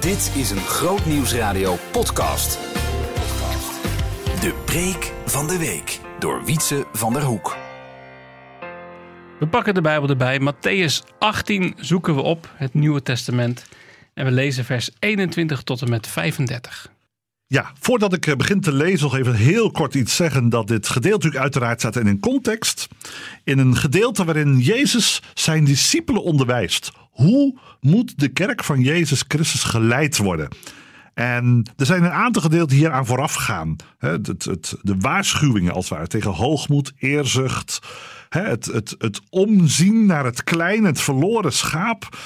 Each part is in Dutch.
Dit is een Groot Nieuwsradio podcast. De preek van de week door Wietse van der Hoek. We pakken de Bijbel erbij. Matthäus 18 zoeken we op, het Nieuwe Testament. En we lezen vers 21 tot en met 35. Ja, voordat ik eh, begin te lezen, nog even heel kort iets zeggen. Dat dit gedeelte natuurlijk uiteraard staat in een context. In een gedeelte waarin Jezus zijn discipelen onderwijst. Hoe moet de kerk van Jezus Christus geleid worden? En er zijn een aantal gedeelten hier aan vooraf gaan. De waarschuwingen als het ware tegen hoogmoed, eerzucht. Het omzien naar het kleine, het verloren schaap.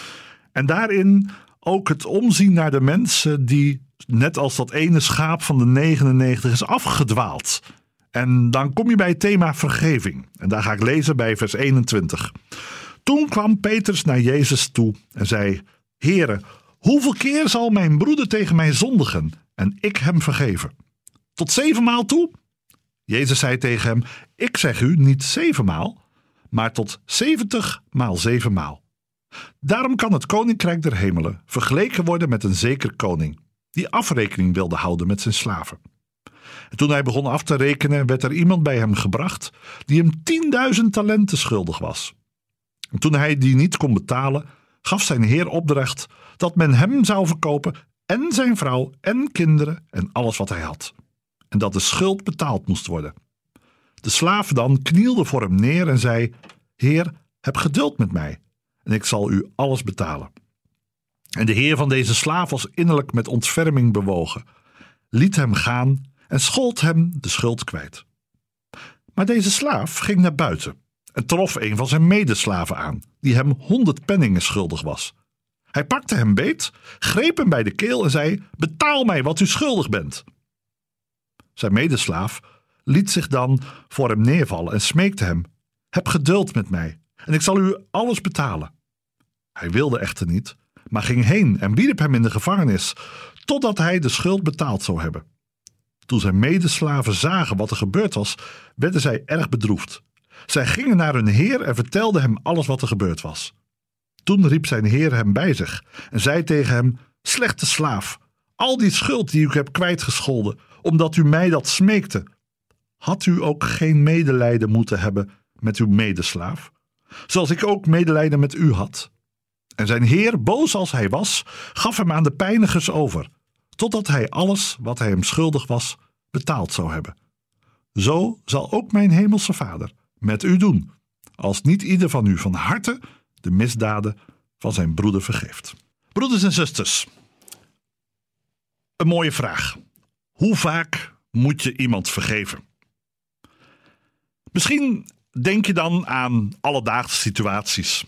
En daarin ook het omzien naar de mensen die, net als dat ene schaap van de 99, is afgedwaald. En dan kom je bij het thema vergeving. En daar ga ik lezen bij vers 21. Toen kwam Petrus naar Jezus toe en zei: Heere, hoeveel keer zal mijn broeder tegen mij zondigen en ik hem vergeven? Tot zevenmaal toe? Jezus zei tegen hem: Ik zeg u niet zevenmaal, maar tot zeventig maal zevenmaal. Daarom kan het koninkrijk der hemelen vergeleken worden met een zeker koning, die afrekening wilde houden met zijn slaven. En toen hij begon af te rekenen, werd er iemand bij hem gebracht die hem tienduizend talenten schuldig was. En toen hij die niet kon betalen, gaf zijn heer opdracht dat men hem zou verkopen en zijn vrouw en kinderen en alles wat hij had. En dat de schuld betaald moest worden. De slaaf dan knielde voor hem neer en zei: Heer, heb geduld met mij en ik zal u alles betalen. En de heer van deze slaaf was innerlijk met ontferming bewogen, liet hem gaan en schold hem de schuld kwijt. Maar deze slaaf ging naar buiten en trof een van zijn medeslaven aan, die hem honderd penningen schuldig was. Hij pakte hem beet, greep hem bij de keel en zei: Betaal mij wat u schuldig bent. Zijn medeslaaf liet zich dan voor hem neervallen en smeekte hem: Heb geduld met mij, en ik zal u alles betalen. Hij wilde echter niet, maar ging heen en wierp hem in de gevangenis, totdat hij de schuld betaald zou hebben. Toen zijn medeslaven zagen wat er gebeurd was, werden zij erg bedroefd. Zij gingen naar hun heer en vertelden hem alles wat er gebeurd was. Toen riep zijn heer hem bij zich en zei tegen hem: Slechte slaaf, al die schuld die ik heb kwijtgescholden, omdat u mij dat smeekte, had u ook geen medelijden moeten hebben met uw medeslaaf, zoals ik ook medelijden met u had? En zijn heer, boos als hij was, gaf hem aan de pijnigers over, totdat hij alles wat hij hem schuldig was betaald zou hebben. Zo zal ook mijn hemelse vader met u doen, als niet ieder van u van harte de misdaden van zijn broeder vergeeft. Broeders en zusters, een mooie vraag. Hoe vaak moet je iemand vergeven? Misschien denk je dan aan alledaagse situaties.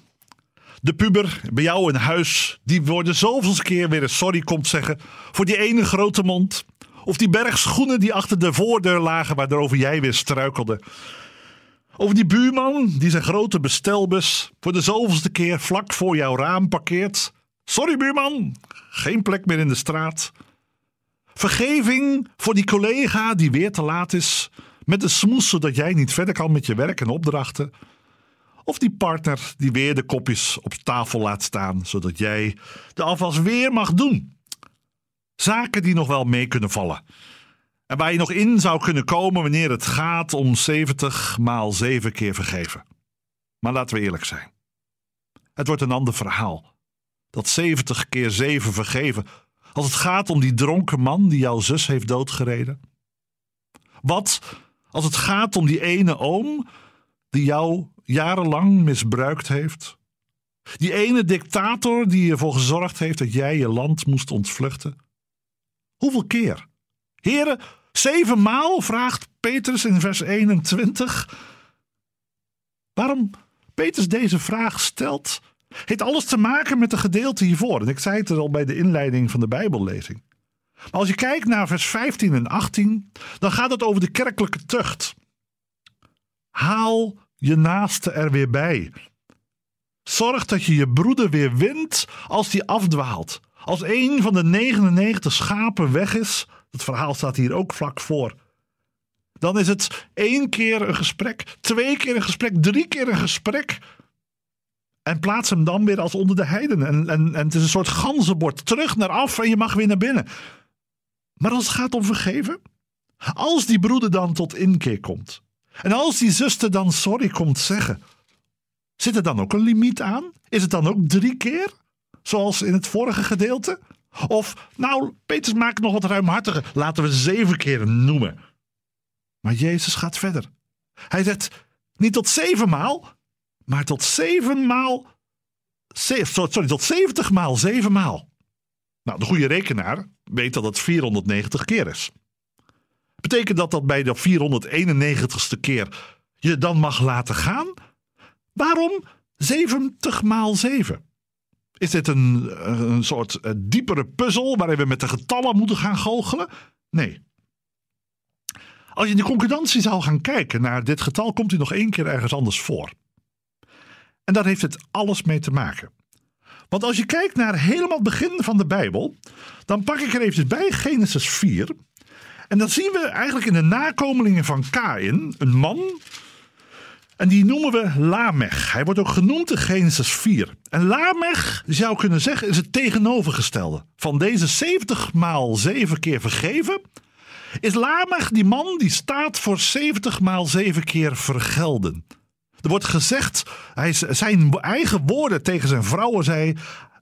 De puber bij jou in huis, die voor de zoveelste keer weer een sorry komt zeggen voor die ene grote mond. Of die berg schoenen die achter de voordeur lagen waarover jij weer struikelde. Over die buurman die zijn grote bestelbus voor de zoveelste keer vlak voor jouw raam parkeert. Sorry buurman, geen plek meer in de straat. Vergeving voor die collega die weer te laat is met de smoes zodat jij niet verder kan met je werk en opdrachten. Of die partner die weer de kopjes op tafel laat staan zodat jij de afwas weer mag doen. Zaken die nog wel mee kunnen vallen. En waar je nog in zou kunnen komen wanneer het gaat om 70 maal 7 keer vergeven. Maar laten we eerlijk zijn. Het wordt een ander verhaal. Dat 70 keer 7 vergeven. Als het gaat om die dronken man die jouw zus heeft doodgereden. Wat als het gaat om die ene oom die jou jarenlang misbruikt heeft. Die ene dictator die ervoor gezorgd heeft dat jij je land moest ontvluchten. Hoeveel keer? Heren, zevenmaal vraagt Petrus in vers 21. Waarom Petrus deze vraag stelt, heeft alles te maken met de gedeelte hiervoor. En ik zei het al bij de inleiding van de Bijbellezing. Maar als je kijkt naar vers 15 en 18, dan gaat het over de kerkelijke tucht. Haal je naaste er weer bij. Zorg dat je je broeder weer wint als die afdwaalt. Als een van de 99 schapen weg is, het verhaal staat hier ook vlak voor. Dan is het één keer een gesprek, twee keer een gesprek, drie keer een gesprek. En plaats hem dan weer als onder de heidenen. En, en, en het is een soort ganzenbord. Terug naar af en je mag weer naar binnen. Maar als het gaat om vergeven. Als die broeder dan tot inkeer komt. En als die zuster dan sorry komt zeggen. Zit er dan ook een limiet aan? Is het dan ook drie keer? Zoals in het vorige gedeelte? Of, nou, Peters maakt nog wat ruimhartiger. Laten we zeven keer noemen. Maar Jezus gaat verder. Hij zegt niet tot zeven maal, maar tot zeven maal. Sorry, tot zeventig maal zeven maal. Nou, de goede rekenaar weet dat het 490 keer is. Betekent dat dat bij de 491ste keer je dan mag laten gaan? Waarom 70 maal 7? Is dit een, een soort eh, diepere puzzel waarin we met de getallen moeten gaan goochelen? Nee. Als je in de concordantie zou gaan kijken naar dit getal, komt hij nog één keer ergens anders voor. En daar heeft het alles mee te maken. Want als je kijkt naar helemaal het begin van de Bijbel, dan pak ik er even bij Genesis 4. En dan zien we eigenlijk in de nakomelingen van Kain een man. En die noemen we Lamech. Hij wordt ook genoemd in Genesis 4. En Lamech, zou kunnen zeggen, is het tegenovergestelde. Van deze 70 maal 7 keer vergeven, is Lamech die man die staat voor 70 maal 7 keer vergelden. Er wordt gezegd, hij, zijn eigen woorden tegen zijn vrouwen zei,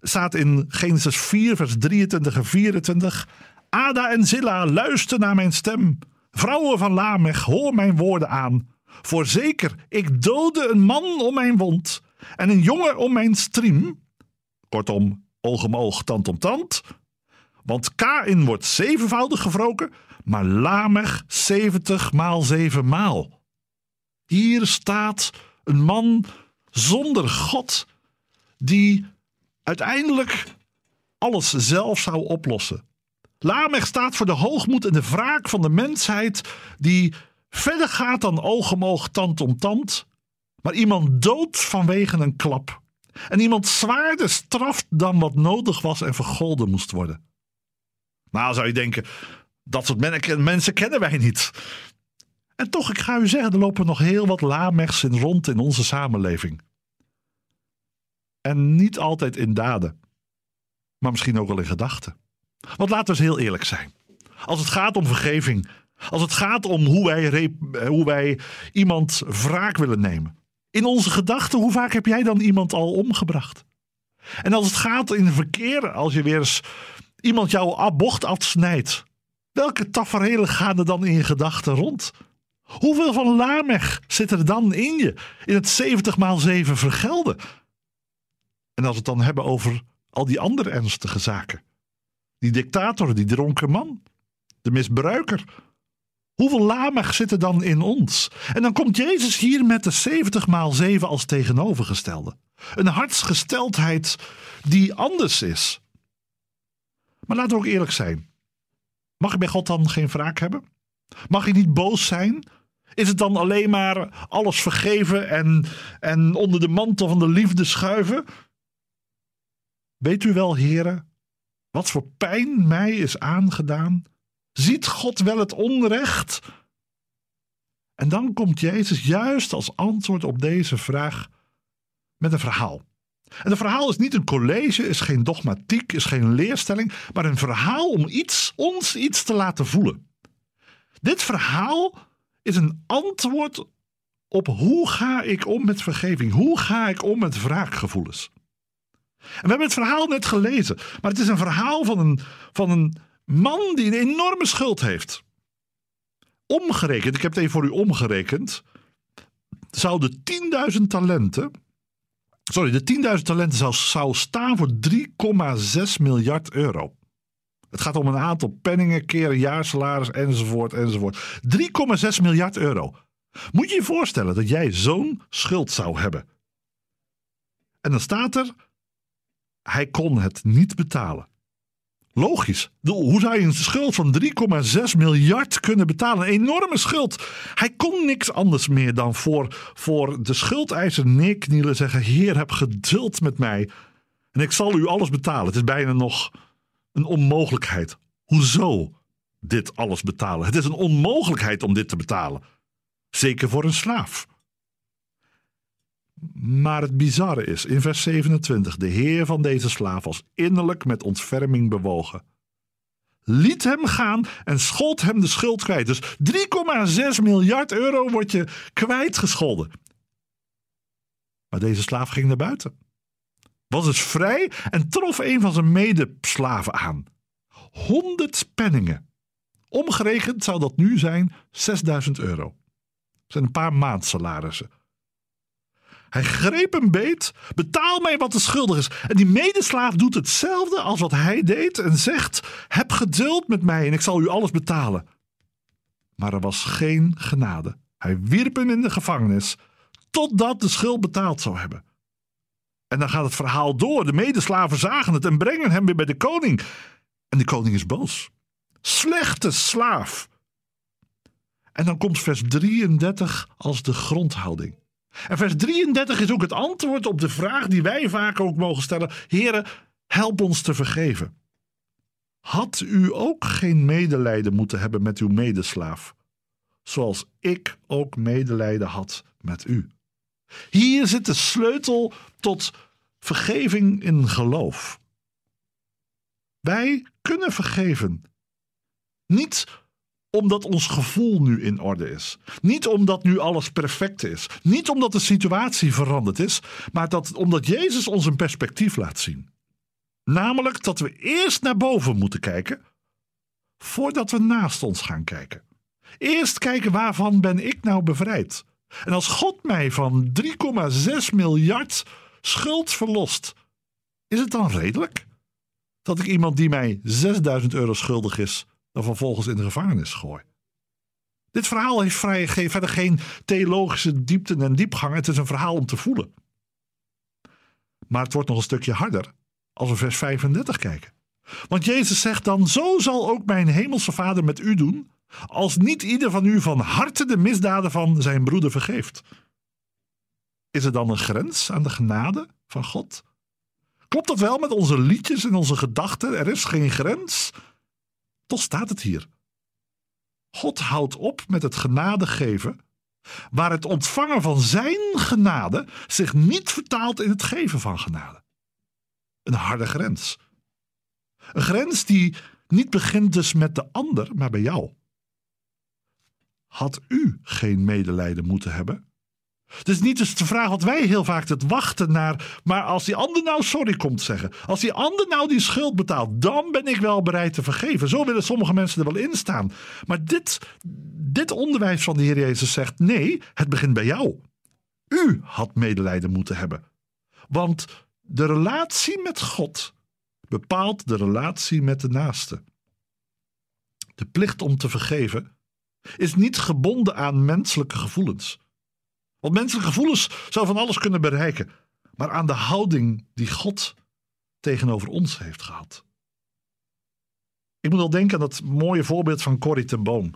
staat in Genesis 4, vers 23 en 24. Ada en Zilla, luister naar mijn stem. Vrouwen van Lamech, hoor mijn woorden aan. Voorzeker, ik doodde een man om mijn wond en een jongen om mijn striem. Kortom, oog om oog, tand om tand. Want Kain wordt zevenvoudig gewroken, maar Lamech zeventig maal zeven maal. Hier staat een man zonder God die uiteindelijk alles zelf zou oplossen. Lamech staat voor de hoogmoed en de wraak van de mensheid die verder gaat dan oog om oog, tand om tand, maar iemand doodt vanwege een klap. En iemand zwaarder straft dan wat nodig was en vergolden moest worden. Nou, zou je denken, dat soort mensen kennen wij niet. En toch, ik ga u zeggen, er lopen nog heel wat Lamechs in rond in onze samenleving. En niet altijd in daden, maar misschien ook wel in gedachten. Want laten we eens heel eerlijk zijn. Als het gaat om vergeving, als het gaat om hoe wij, hoe wij iemand wraak willen nemen. In onze gedachten, hoe vaak heb jij dan iemand al omgebracht? En als het gaat in verkeer, als je weer eens iemand jouw bocht afsnijdt. Welke tafereelen gaan er dan in je gedachten rond? Hoeveel van Lamech zit er dan in je? In het 70 maal 7 vergelden. En als we het dan hebben over al die andere ernstige zaken. Die dictator, die dronken man. De misbruiker. Hoeveel Lamech zit er dan in ons? En dan komt Jezus hier met de 70 maal 7 als tegenovergestelde. Een hartsgesteldheid die anders is. Maar laten we ook eerlijk zijn. Mag ik bij God dan geen wraak hebben? Mag ik niet boos zijn? Is het dan alleen maar alles vergeven en, en onder de mantel van de liefde schuiven? Weet u wel, heren, wat voor pijn mij is aangedaan? Ziet God wel het onrecht? En dan komt Jezus juist als antwoord op deze vraag met een verhaal. En een verhaal is niet een college, is geen dogmatiek, is geen leerstelling, maar een verhaal om iets, ons iets te laten voelen. Dit verhaal is een antwoord op hoe ga ik om met vergeving? Hoe ga ik om met wraakgevoelens? En we hebben het verhaal net gelezen, maar het is een verhaal van een, van een man die een enorme schuld heeft. Omgerekend, ik heb het even voor u omgerekend, zouden 10.000 talenten Sorry, de 10.000 talenten zou, zou staan voor 3,6 miljard euro. Het gaat om een aantal penningen, keren jaarsalaris enzovoort enzovoort. 3,6 miljard euro. Moet je je voorstellen dat jij zo'n schuld zou hebben. En dan staat er, hij kon het niet betalen. Logisch. Hoe zou je een schuld van 3,6 miljard kunnen betalen? Een enorme schuld. Hij kon niks anders meer dan voor, voor de schuldeiser neerknielen zeggen: Heer, heb geduld met mij. En ik zal u alles betalen. Het is bijna nog een onmogelijkheid. Hoezo dit alles betalen? Het is een onmogelijkheid om dit te betalen. Zeker voor een slaaf. Maar het bizarre is, in vers 27, de heer van deze slaaf was innerlijk met ontferming bewogen. Liet hem gaan en schold hem de schuld kwijt. Dus 3,6 miljard euro wordt je kwijtgescholden. Maar deze slaaf ging naar buiten. Was dus vrij en trof een van zijn medeslaven aan. 100 penningen. Omgerekend zou dat nu zijn 6000 euro. Dat zijn een paar maandsalarissen. Hij greep hem beet. Betaal mij wat de schuldig is. En die medeslaaf doet hetzelfde als wat hij deed en zegt: Heb geduld met mij en ik zal u alles betalen. Maar er was geen genade. Hij wierp hem in de gevangenis totdat de schuld betaald zou hebben. En dan gaat het verhaal door. De medeslaven zagen het en brengen hem weer bij de koning. En de koning is boos. Slechte slaaf. En dan komt vers 33 als de grondhouding. En vers 33 is ook het antwoord op de vraag die wij vaak ook mogen stellen: Heren, help ons te vergeven. Had u ook geen medelijden moeten hebben met uw medeslaaf, zoals ik ook medelijden had met u? Hier zit de sleutel tot vergeving in geloof. Wij kunnen vergeven. Niet omdat ons gevoel nu in orde is. Niet omdat nu alles perfect is. Niet omdat de situatie veranderd is. Maar dat, omdat Jezus ons een perspectief laat zien. Namelijk dat we eerst naar boven moeten kijken. Voordat we naast ons gaan kijken. Eerst kijken waarvan ben ik nou bevrijd. En als God mij van 3,6 miljard schuld verlost. Is het dan redelijk dat ik iemand die mij 6000 euro schuldig is dan vervolgens in de gevangenis gooi. Dit verhaal heeft vrij, verder geen theologische diepte en diepgang. Het is een verhaal om te voelen. Maar het wordt nog een stukje harder als we vers 35 kijken. Want Jezus zegt dan: Zo zal ook mijn hemelse Vader met u doen, als niet ieder van u van harte de misdaden van zijn broeder vergeeft. Is er dan een grens aan de genade van God? Klopt dat wel met onze liedjes en onze gedachten? Er is geen grens. Toch staat het hier. God houdt op met het genade geven, waar het ontvangen van zijn genade zich niet vertaalt in het geven van genade. Een harde grens. Een grens die niet begint dus met de ander, maar bij jou. Had u geen medelijden moeten hebben? Is niet dus de vraag wat wij heel vaak het wachten naar. Maar als die ander nou sorry komt zeggen. Als die ander nou die schuld betaalt. Dan ben ik wel bereid te vergeven. Zo willen sommige mensen er wel in staan. Maar dit, dit onderwijs van de Heer Jezus zegt. Nee, het begint bij jou. U had medelijden moeten hebben. Want de relatie met God bepaalt de relatie met de naaste. De plicht om te vergeven is niet gebonden aan menselijke gevoelens. Want menselijke gevoelens zou van alles kunnen bereiken. Maar aan de houding die God tegenover ons heeft gehad. Ik moet wel denken aan dat mooie voorbeeld van Corrie ten Boom.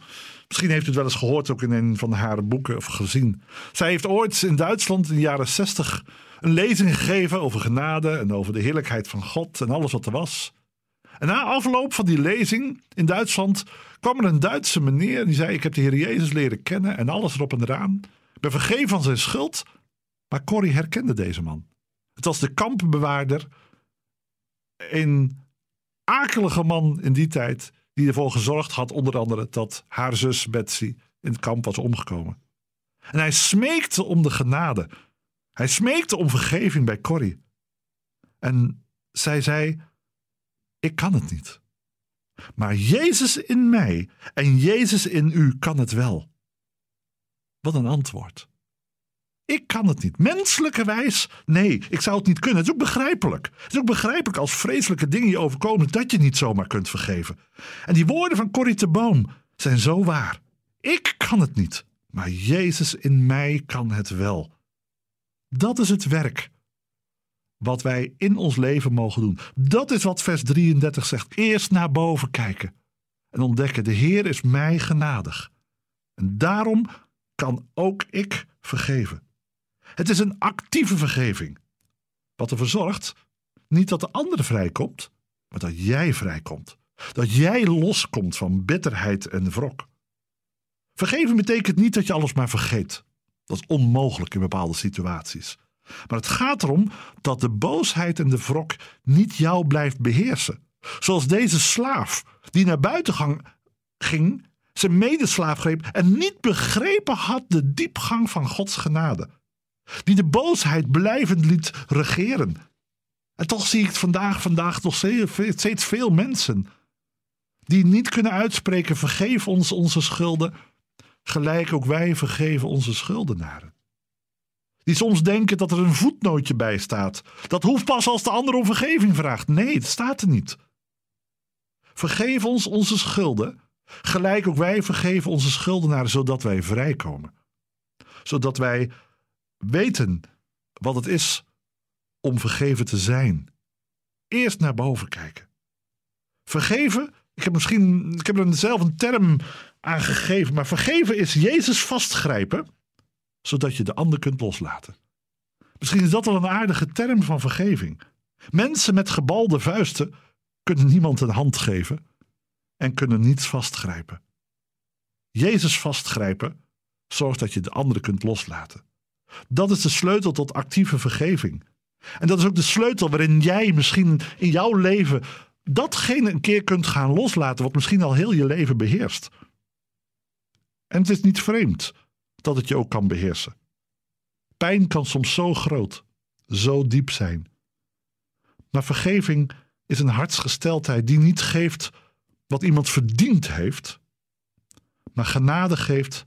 Misschien heeft u het wel eens gehoord, ook in een van haar boeken of gezien. Zij heeft ooit in Duitsland in de jaren zestig een lezing gegeven over genade en over de heerlijkheid van God en alles wat er was. En na afloop van die lezing in Duitsland kwam er een Duitse meneer die zei: Ik heb de Heer Jezus leren kennen en alles erop en eraan ben vergeven van zijn schuld. Maar Corrie herkende deze man. Het was de kampbewaarder. Een akelige man in die tijd. Die ervoor gezorgd had, onder andere, dat haar zus Betsy in het kamp was omgekomen. En hij smeekte om de genade. Hij smeekte om vergeving bij Corrie. En zij zei: Ik kan het niet. Maar Jezus in mij en Jezus in u kan het wel. Wat een antwoord. Ik kan het niet. Menselijkerwijs, nee, ik zou het niet kunnen. Het is ook begrijpelijk. Het is ook begrijpelijk als vreselijke dingen je overkomen dat je niet zomaar kunt vergeven. En die woorden van Corrie de Boom zijn zo waar. Ik kan het niet, maar Jezus in mij kan het wel. Dat is het werk wat wij in ons leven mogen doen. Dat is wat vers 33 zegt. Eerst naar boven kijken en ontdekken: de Heer is mij genadig. En daarom kan ook ik vergeven. Het is een actieve vergeving. Wat ervoor zorgt, niet dat de andere vrijkomt, maar dat jij vrijkomt. Dat jij loskomt van bitterheid en wrok. Vergeven betekent niet dat je alles maar vergeet. Dat is onmogelijk in bepaalde situaties. Maar het gaat erom dat de boosheid en de wrok niet jou blijft beheersen. Zoals deze slaaf die naar buiten ging, zijn medeslaaf greep en niet begrepen had de diepgang van Gods genade. Die de boosheid blijvend liet regeren. En toch zie ik vandaag, vandaag nog steeds veel mensen die niet kunnen uitspreken: vergeef ons onze schulden, gelijk ook wij vergeven onze schuldenaren. Die soms denken dat er een voetnootje bij staat. Dat hoeft pas als de ander om vergeving vraagt. Nee, het staat er niet. Vergeef ons onze schulden, gelijk ook wij vergeven onze schuldenaren, zodat wij vrijkomen. Zodat wij weten wat het is om vergeven te zijn. Eerst naar boven kijken. Vergeven, ik heb misschien, ik heb er zelf een term aan gegeven, maar vergeven is Jezus vastgrijpen, zodat je de ander kunt loslaten. Misschien is dat wel een aardige term van vergeving. Mensen met gebalde vuisten kunnen niemand een hand geven en kunnen niets vastgrijpen. Jezus vastgrijpen zorgt dat je de andere kunt loslaten. Dat is de sleutel tot actieve vergeving. En dat is ook de sleutel waarin jij misschien in jouw leven datgene een keer kunt gaan loslaten wat misschien al heel je leven beheerst. En het is niet vreemd dat het je ook kan beheersen. Pijn kan soms zo groot, zo diep zijn. Maar vergeving is een hartsgesteldheid die niet geeft wat iemand verdiend heeft, maar genade geeft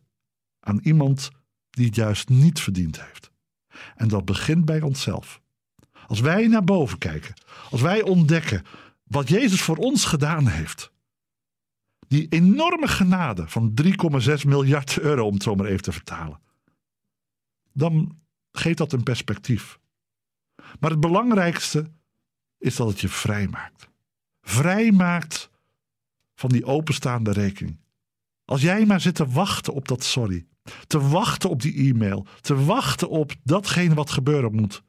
aan iemand die het juist niet verdiend heeft. En dat begint bij onszelf. Als wij naar boven kijken, als wij ontdekken wat Jezus voor ons gedaan heeft, die enorme genade van 3,6 miljard euro, om het zo maar even te vertalen, dan geeft dat een perspectief. Maar het belangrijkste is dat het je vrij maakt. Vrij maakt van die openstaande rekening. Als jij maar zit te wachten op dat sorry, te wachten op die e-mail, te wachten op datgene wat gebeuren moet.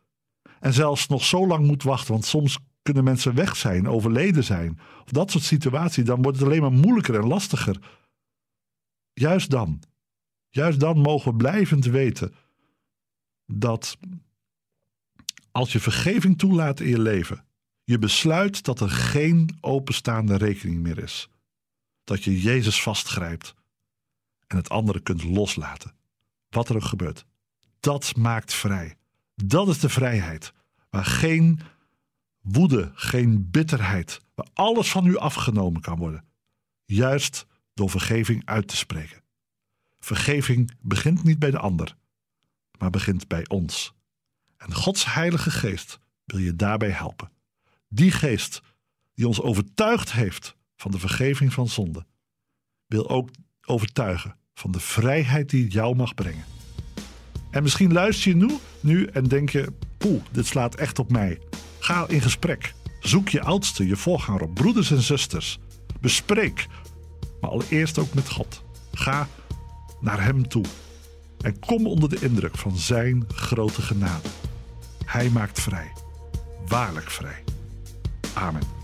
En zelfs nog zo lang moet wachten, want soms kunnen mensen weg zijn, overleden zijn. Of dat soort situaties, dan wordt het alleen maar moeilijker en lastiger. Juist dan, juist dan mogen we blijvend weten dat als je vergeving toelaat in je leven, je besluit dat er geen openstaande rekening meer is. Dat je Jezus vastgrijpt en het andere kunt loslaten. Wat er ook gebeurt. Dat maakt vrij. Dat is de vrijheid. Waar geen woede, geen bitterheid, waar alles van u afgenomen kan worden. Juist door vergeving uit te spreken. Vergeving begint niet bij de ander, maar begint bij ons. En Gods Heilige Geest wil je daarbij helpen. Die geest die ons overtuigd heeft van de vergeving van zonde, wil ook overtuigen van de vrijheid die jou mag brengen. En misschien luister je nu, nu en denk je: poeh, dit slaat echt op mij. Ga in gesprek. Zoek je oudste, je voorganger broeders en zusters. Bespreek, maar allereerst ook met God. Ga naar Hem toe en kom onder de indruk van Zijn grote genade. Hij maakt vrij, waarlijk vrij. Amen.